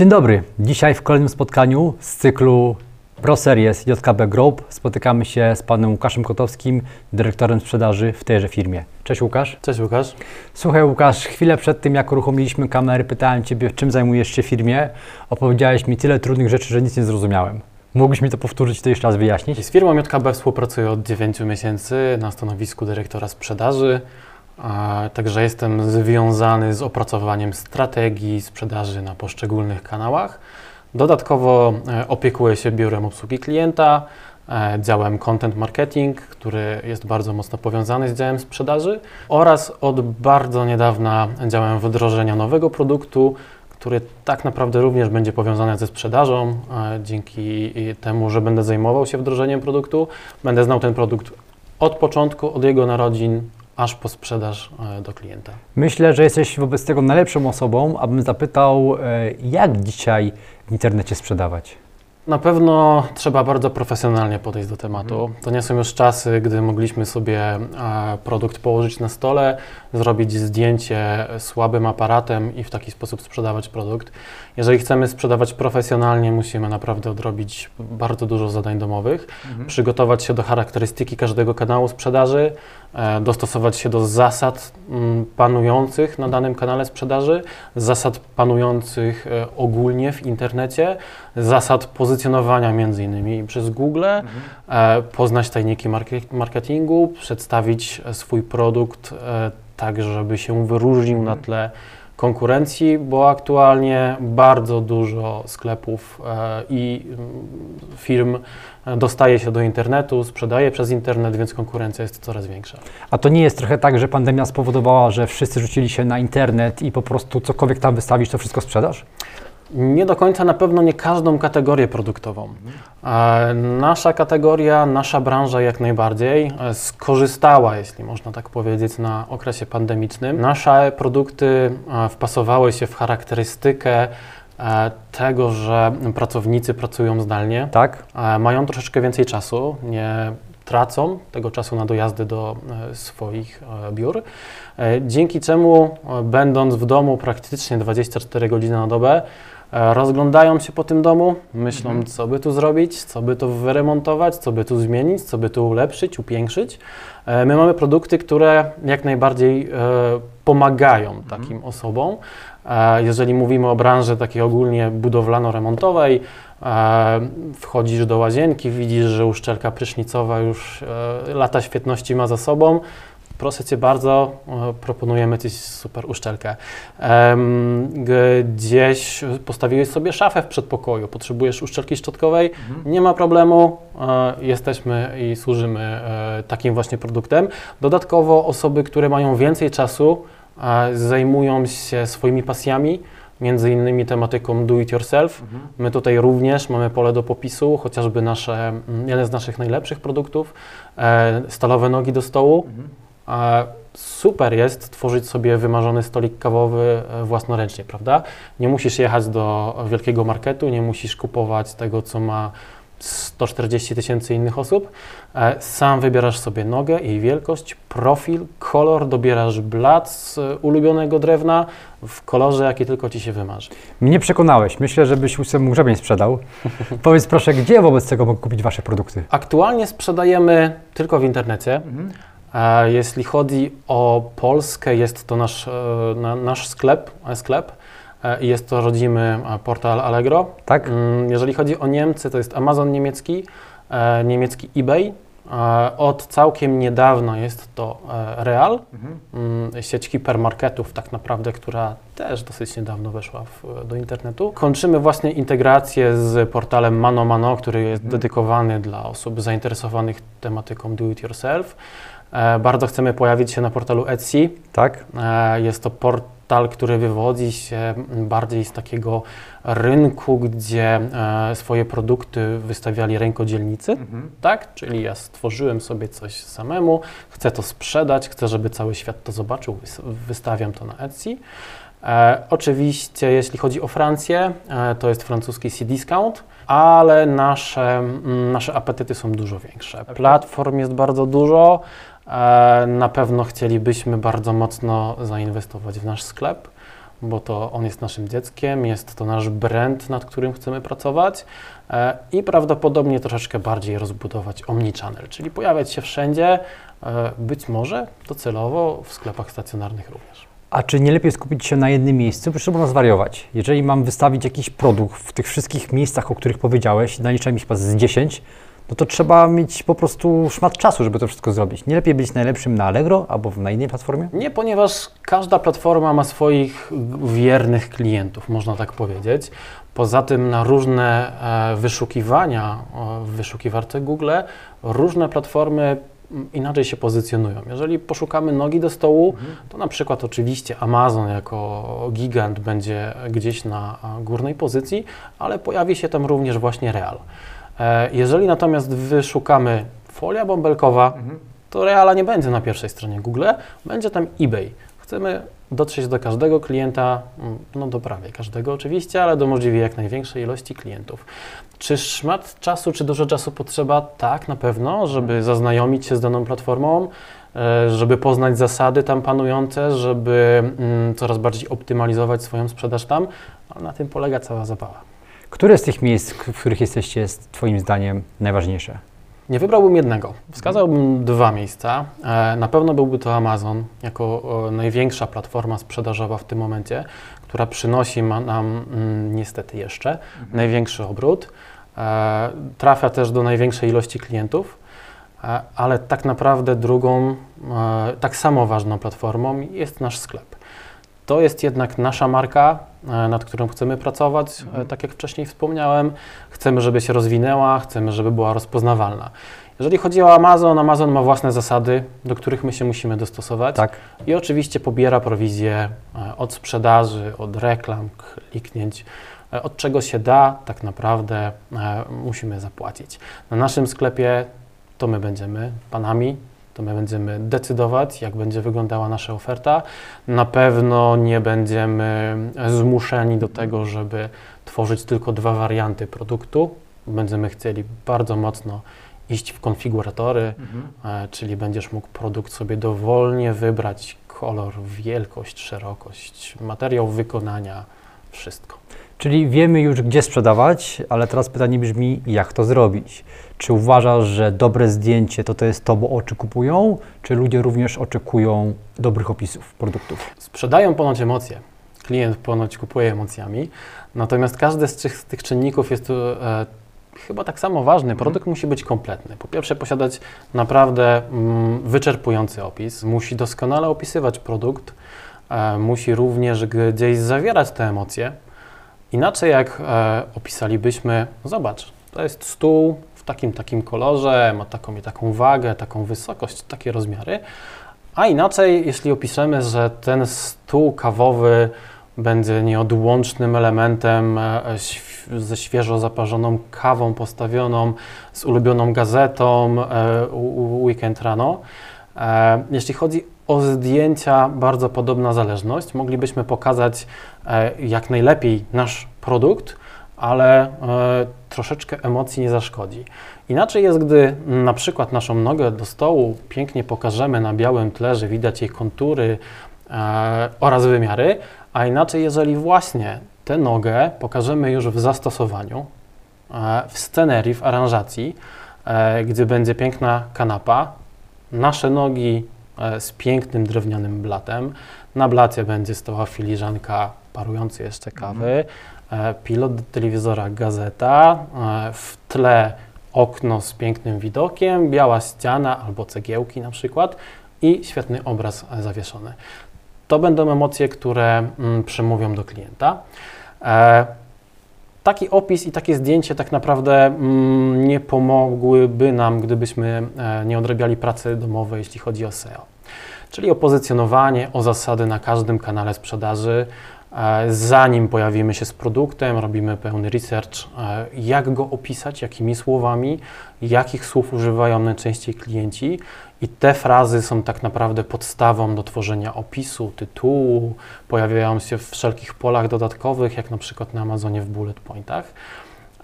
Dzień dobry. Dzisiaj w kolejnym spotkaniu z cyklu Pro Series JKB Group spotykamy się z panem Łukaszem Kotowskim, dyrektorem sprzedaży w tejże firmie. Cześć Łukasz. Cześć Łukasz. Słuchaj Łukasz, chwilę przed tym jak uruchomiliśmy kamery pytałem ciebie czym zajmujesz się w firmie. Opowiedziałeś mi tyle trudnych rzeczy, że nic nie zrozumiałem. Mógłbyś mi to powtórzyć i to jeszcze raz wyjaśnić? Z firmą JKB współpracuję od 9 miesięcy na stanowisku dyrektora sprzedaży. Także jestem związany z opracowaniem strategii sprzedaży na poszczególnych kanałach. Dodatkowo e, opiekuję się biurem obsługi klienta, e, działem content marketing, który jest bardzo mocno powiązany z działem sprzedaży oraz od bardzo niedawna działem wdrożenia nowego produktu, który tak naprawdę również będzie powiązany ze sprzedażą. e, Dzięki temu, że będę zajmował się wdrożeniem produktu, będę znał ten produkt od początku, od jego narodzin, aż po sprzedaż e, do klienta. Myślę, że jesteś wobec tego najlepszą osobą, abym zapytał, e, jak dzisiaj w internecie sprzedawać? Na pewno trzeba bardzo profesjonalnie podejść do tematu. To nie są już czasy, gdy mogliśmy sobie e, produkt położyć na stole, zrobić zdjęcie słabym aparatem i w taki sposób sprzedawać produkt. Jeżeli chcemy sprzedawać profesjonalnie, musimy naprawdę odrobić bardzo dużo zadań domowych, przygotować się do charakterystyki każdego kanału sprzedaży, e, dostosować się do zasad mm, panujących na danym kanale sprzedaży, zasad panujących e, ogólnie w internecie, zasad pozycjonowania między innymi przez Google, e, poznać tajniki marke- marketingu, przedstawić swój produkt tak, żeby się wyróżnił na tle konkurencji, bo aktualnie bardzo dużo sklepów e, i mm, firm e, dostaje się do internetu, sprzedaje przez internet, więc konkurencja jest coraz większa. A to nie jest trochę tak, że pandemia spowodowała, że wszyscy rzucili się na internet i po prostu cokolwiek tam wystawisz, to wszystko sprzedasz? Nie do końca na pewno nie każdą kategorię produktową. Nasza kategoria, nasza branża jak najbardziej e, skorzystała, jeśli można tak powiedzieć, na okresie pandemicznym. Nasze produkty e, wpasowały się w charakterystykę e, tego, że pracownicy pracują zdalnie. Tak? Mają troszeczkę więcej czasu, nie tracą tego czasu na dojazdy do swoich biur, dzięki czemu będąc w domu praktycznie 24 godziny na dobę, rozglądają się po tym domu, myślą Mhm. co by tu zrobić, co by to wyremontować, co by tu zmienić, co by tu ulepszyć, upiększyć. E, My mamy produkty, które jak najbardziej e, pomagają Mhm. takim osobom. E, Jeżeli mówimy o branży takiej ogólnie budowlano-remontowej, e, wchodzisz do łazienki, widzisz, że uszczelka prysznicowa już e, lata świetności ma za sobą. Proszę Cię bardzo, e, proponujemy Ci super uszczelkę. Gdzieś postawiłeś sobie szafę w przedpokoju, potrzebujesz uszczelki szczotkowej, nie ma problemu, e, jesteśmy i służymy e, takim właśnie produktem. Dodatkowo osoby, które mają więcej czasu, zajmują się swoimi pasjami, między innymi tematyką do it yourself. My tutaj również mamy pole do popisu, chociażby nasze, jeden z naszych najlepszych produktów, e, stalowe nogi do stołu. E, Super jest tworzyć sobie wymarzony stolik kawowy e, własnoręcznie, prawda? Nie musisz jechać do wielkiego marketu, nie musisz kupować tego, co ma 140 tysięcy innych osób. E, Sam wybierasz sobie nogę, jej wielkość, profil, kolor, dobierasz blat z e, ulubionego drewna w kolorze, jaki tylko Ci się wymarzy. Mnie przekonałeś. Myślę, żebyś ósmemu grzebień sprzedał. Powiedz proszę, gdzie wobec tego mogę kupić Wasze produkty? Aktualnie sprzedajemy tylko w internecie. E, Jeśli chodzi o Polskę, jest to nasz, e, na, nasz sklep, e, sklep e, i jest to rodzimy e, portal Allegro. Tak? Mm, Jeżeli chodzi o Niemcy, to jest Amazon niemiecki, e, niemiecki eBay. E, Od całkiem niedawna jest to e, Real, mm, sieć hipermarketów tak naprawdę, która też dosyć niedawno weszła w, do internetu. Kończymy właśnie integrację z portalem Mano Mano, który jest dedykowany dla osób zainteresowanych tematyką do it yourself. E, Bardzo chcemy pojawić się na portalu Etsy. Tak? E, Jest to portal, który wywodzi się bardziej z takiego rynku, gdzie e, swoje produkty wystawiali rękodzielnicy, tak? Czyli ja stworzyłem sobie coś samemu, chcę to sprzedać, chcę, żeby cały świat to zobaczył, wys- wystawiam to na Etsy. E, oczywiście, jeśli chodzi o Francję, e, to jest francuski C-Discount, ale nasze, mm, nasze apetyty są dużo większe. Platform jest bardzo dużo. E, Na pewno chcielibyśmy bardzo mocno zainwestować w nasz sklep, bo to on jest naszym dzieckiem, jest to nasz brand, nad którym chcemy pracować e, i prawdopodobnie troszeczkę bardziej rozbudować omnichannel, czyli pojawiać się wszędzie, e, być może docelowo w sklepach stacjonarnych również. A czy nie lepiej skupić się na jednym miejscu? Proszę można zwariować. Jeżeli mam wystawić jakiś produkt w tych wszystkich miejscach, o których powiedziałeś, naliczam ich chyba z 10, no to trzeba mieć po prostu szmat czasu, żeby to wszystko zrobić. Nie lepiej być najlepszym na Allegro albo na innej platformie? Nie, ponieważ każda platforma ma swoich wiernych klientów, można tak powiedzieć. Poza tym na różne e, wyszukiwania e, w wyszukiwarce Google różne platformy inaczej się pozycjonują. Jeżeli poszukamy nogi do stołu, to na przykład oczywiście Amazon jako gigant będzie gdzieś na górnej pozycji, ale pojawi się tam również właśnie Real. E, jeżeli natomiast wyszukamy folia bąbelkowa, to Reala nie będzie na pierwszej stronie Google, będzie tam eBay. Chcemy dotrzeć do każdego klienta, mm, no do prawie każdego oczywiście, ale do możliwie jak największej ilości klientów. Czy szmat czasu, czy dużo czasu potrzeba? Tak, na pewno, żeby zaznajomić się z daną platformą, e, żeby poznać zasady tam panujące, żeby mm, coraz bardziej optymalizować swoją sprzedaż tam, na tym polega cała zabawa. Które z tych miejsc, w których jesteście, jest Twoim zdaniem najważniejsze? Nie wybrałbym jednego. Wskazałbym dwa miejsca. E, na pewno byłby to Amazon, jako największa platforma sprzedażowa w tym momencie, która przynosi nam mm, niestety jeszcze mhm. największy obrót. E, trafia też do największej ilości klientów, e, ale tak naprawdę drugą, tak samo ważną platformą jest nasz sklep. To jest jednak nasza marka, e, nad którą chcemy pracować. E, mhm. Tak jak wcześniej wspomniałem, chcemy, żeby się rozwinęła, chcemy, żeby była rozpoznawalna. Jeżeli chodzi o Amazon, Amazon ma własne zasady, do których my się musimy dostosować. Tak. I oczywiście pobiera prowizję e, od sprzedaży, od reklam, kliknięć, od czego się da, tak naprawdę musimy zapłacić. Na naszym sklepie to my będziemy panami, to my będziemy decydować, jak będzie wyglądała nasza oferta. Na pewno nie będziemy zmuszeni do tego, żeby tworzyć tylko dwa warianty produktu. Będziemy chcieli bardzo mocno iść w konfiguratory, mhm. E, czyli będziesz mógł produkt sobie dowolnie wybrać, kolor, wielkość, szerokość, materiał wykonania, wszystko. Czyli wiemy już, gdzie sprzedawać, ale teraz pytanie brzmi, jak to zrobić? Czy uważasz, że dobre zdjęcie to, to jest to, bo oczy kupują, czy ludzie również oczekują dobrych opisów produktów? Sprzedają ponoć emocje. Klient ponoć kupuje emocjami, natomiast każdy z tych, z tych czynników jest tu e, chyba tak samo ważny. Produkt musi być kompletny. Po pierwsze, posiadać naprawdę mm, wyczerpujący opis, musi doskonale opisywać produkt, e, musi również gdzieś zawierać te emocje. Inaczej jak e, opisalibyśmy, zobacz, to jest stół w takim takim kolorze, ma taką i taką wagę, taką wysokość, takie rozmiary. A inaczej, jeśli opiszemy, że ten stół kawowy będzie nieodłącznym elementem e, ze świeżo zaparzoną kawą postawioną, z ulubioną gazetą e, weekend rano. E, jeśli chodzi o zdjęcia, bardzo podobna zależność. Moglibyśmy pokazać jak najlepiej nasz produkt, ale troszeczkę emocji nie zaszkodzi. Inaczej jest, gdy na przykład naszą nogę do stołu pięknie pokażemy na białym tle, że widać jej kontury oraz wymiary, a inaczej, jeżeli właśnie tę nogę pokażemy już w zastosowaniu, e, w scenerii, w aranżacji, e, gdzie będzie piękna kanapa, nasze nogi e, z pięknym drewnianym blatem, na blacie będzie stała filiżanka parujący jeszcze kawy, pilot do telewizora gazeta, w tle okno z pięknym widokiem, biała ściana albo cegiełki na przykład i świetny obraz zawieszony. To będą emocje, które mm, przemówią do klienta. E, taki opis i takie zdjęcie tak naprawdę mm, nie pomogłyby nam, gdybyśmy e, nie odrabiali pracy domowej, jeśli chodzi o SEO. Czyli o pozycjonowanie, o zasady na każdym kanale sprzedaży. E, zanim pojawimy się z produktem, robimy pełny research, jak go opisać, jakimi słowami, jakich słów używają najczęściej klienci, i te frazy są tak naprawdę podstawą do tworzenia opisu, tytułu, pojawiają się w wszelkich polach dodatkowych, jak na przykład na Amazonie w bullet pointach.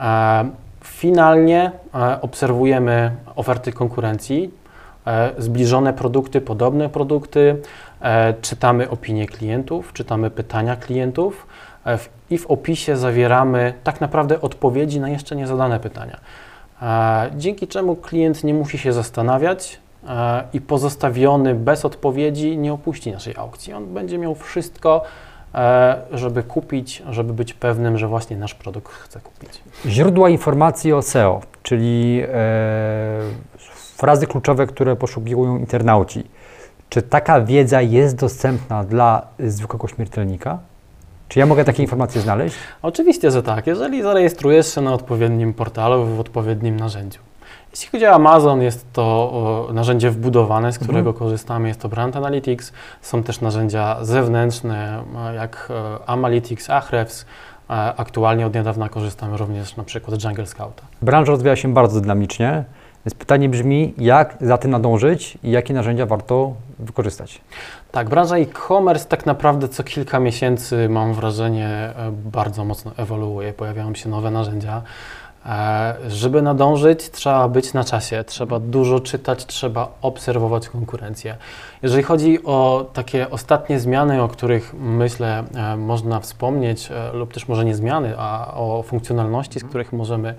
E, finalnie e, obserwujemy oferty konkurencji, e, zbliżone produkty, podobne produkty, e, czytamy opinie klientów, czytamy pytania klientów e, i w opisie zawieramy tak naprawdę odpowiedzi na jeszcze niezadane pytania. E, dzięki czemu klient nie musi się zastanawiać e, i pozostawiony bez odpowiedzi nie opuści naszej aukcji. On będzie miał wszystko, e, żeby kupić, żeby być pewnym, że właśnie nasz produkt chce kupić. Źródła informacji o SEO, czyli e, frazy kluczowe, które poszukują internauci. Czy taka wiedza jest dostępna dla zwykłego śmiertelnika? Czy ja mogę takie informacje znaleźć? Oczywiście, że tak. Jeżeli zarejestrujesz się na odpowiednim portalu, w odpowiednim narzędziu. Jeśli chodzi o Amazon, jest to o, narzędzie wbudowane, z którego korzystamy. Jest to Brand Analytics. Są też narzędzia zewnętrzne, e, jak e, Analytics, Ahrefs. E, Aktualnie od niedawna korzystamy również na przykład z Jungle Scouta. Branża rozwija się bardzo dynamicznie, więc pytanie brzmi, jak za tym nadążyć i jakie narzędzia warto wykorzystać? Tak, branża e-commerce tak naprawdę co kilka miesięcy, mam wrażenie, e, bardzo mocno ewoluuje. Pojawiają się nowe narzędzia. E, Żeby nadążyć, trzeba być na czasie, trzeba dużo czytać, trzeba obserwować konkurencję. Jeżeli chodzi o takie ostatnie zmiany, o których myślę e, można wspomnieć, lub też może nie zmiany, a o funkcjonalności, z których możemy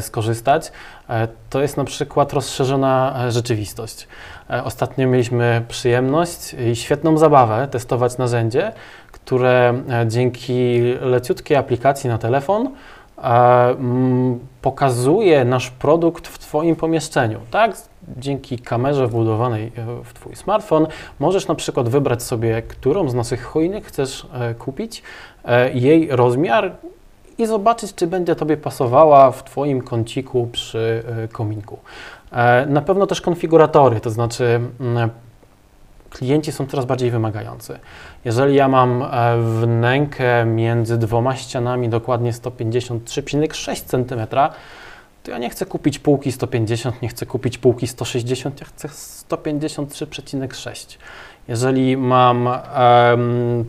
skorzystać, e, to jest na przykład rozszerzona e, rzeczywistość. E, Ostatnio mieliśmy przyjemność i świetną zabawę testować narzędzie, które e, dzięki leciutkiej aplikacji na telefon e, pokazuje nasz produkt w Twoim pomieszczeniu. Tak? Dzięki kamerze wbudowanej e, w Twój smartfon możesz na przykład wybrać sobie, którą z naszych choinek chcesz e, kupić, e, jej rozmiar i zobaczyć, czy będzie Tobie pasowała w Twoim kąciku przy e, kominku. E, Na pewno też konfiguratory, to znaczy mm, klienci są coraz bardziej wymagający. Jeżeli ja mam e, wnękę między dwoma ścianami dokładnie 153,6 cm, to ja nie chcę kupić półki 150, nie chcę kupić półki 160, ja chcę 153,6. Jeżeli mam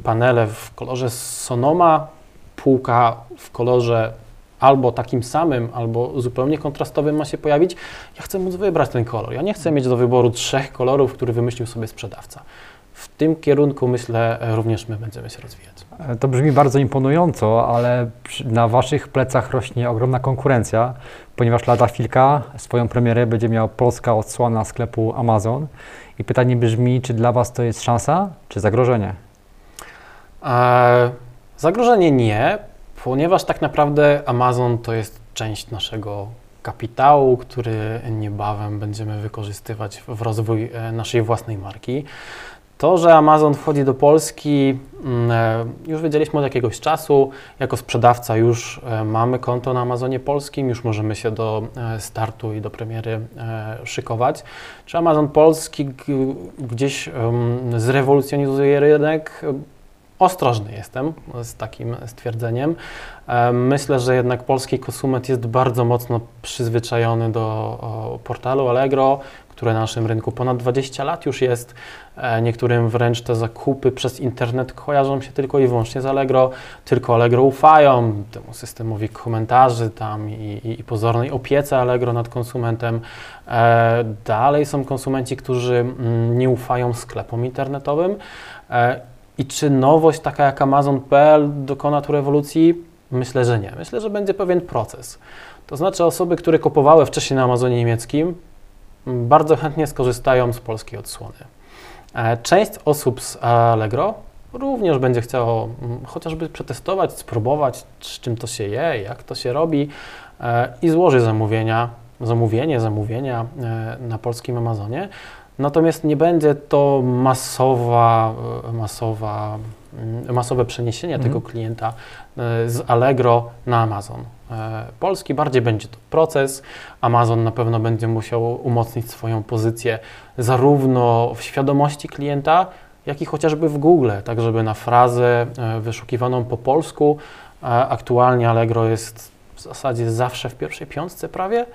panele w kolorze Sonoma, półka w kolorze albo takim samym, albo zupełnie kontrastowym ma się pojawić, ja chcę móc wybrać ten kolor. Ja nie chcę mieć do wyboru trzech kolorów, który wymyślił sobie sprzedawca. W tym kierunku myślę również my będziemy się rozwijać. To brzmi bardzo imponująco, ale na Waszych plecach rośnie ogromna konkurencja, ponieważ lada chwilka swoją premierę będzie miała polska odsłona sklepu Amazon. I pytanie brzmi, czy dla Was to jest szansa, czy zagrożenie? E, zagrożenie nie, ponieważ tak naprawdę Amazon to jest część naszego kapitału, który niebawem będziemy wykorzystywać w rozwój e, naszej własnej marki. To, że Amazon wchodzi do Polski, mm, e, już wiedzieliśmy od jakiegoś czasu. Jako sprzedawca już e, mamy konto na Amazonie Polskim, już możemy się do startu i do premiery szykować. Czy Amazon Polski gdzieś zrewolucjonizuje rynek? Ostrożny jestem z takim stwierdzeniem. Myślę, że jednak polski konsument jest bardzo mocno przyzwyczajony do portalu Allegro, które na naszym rynku ponad 20 lat już jest. E, Niektórym wręcz te zakupy przez internet kojarzą się tylko i wyłącznie z Allegro. Tylko Allegro ufają temu systemowi komentarzy tam i, i, i pozornej opiece Allegro nad konsumentem. E, Dalej są konsumenci, którzy mm, nie ufają sklepom internetowym. E, I czy nowość taka jak Amazon.pl dokona tu rewolucji? Myślę, że nie. Myślę, że będzie pewien proces. To znaczy osoby, które kupowały wcześniej na Amazonie niemieckim, bardzo chętnie skorzystają z polskiej odsłony. E, Część osób z Allegro również będzie chciało mm, chociażby przetestować, spróbować, z czym to się je, jak to się robi e, i złoży zamówienia, zamówienie, zamówienia e, na polskim Amazonie. Natomiast nie będzie to masowa, masowa, masowe przeniesienie Mhm. tego klienta e, z Allegro na Amazon. E, Polski bardziej będzie to proces. Amazon na pewno będzie musiał umocnić swoją pozycję zarówno w świadomości klienta, jak i chociażby w Google, tak żeby na frazę e, wyszukiwaną po polsku aktualnie Allegro jest w zasadzie zawsze w pierwszej piątce prawie.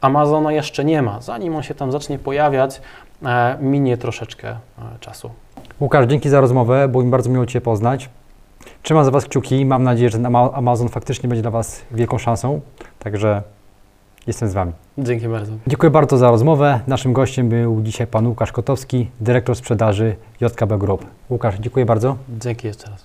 Amazona jeszcze nie ma. Zanim on się tam zacznie pojawiać, e, minie troszeczkę e, czasu. Łukasz, dzięki za rozmowę, było mi bardzo miło Cię poznać. Trzymam za Was kciuki, mam nadzieję, że Ama- Amazon faktycznie będzie dla Was wielką szansą. Także jestem z Wami. Dzięki bardzo. Dziękuję bardzo za rozmowę. Naszym gościem był dzisiaj pan Łukasz Kotowski, dyrektor sprzedaży JKB Group. Łukasz, dziękuję bardzo. Dzięki jeszcze raz.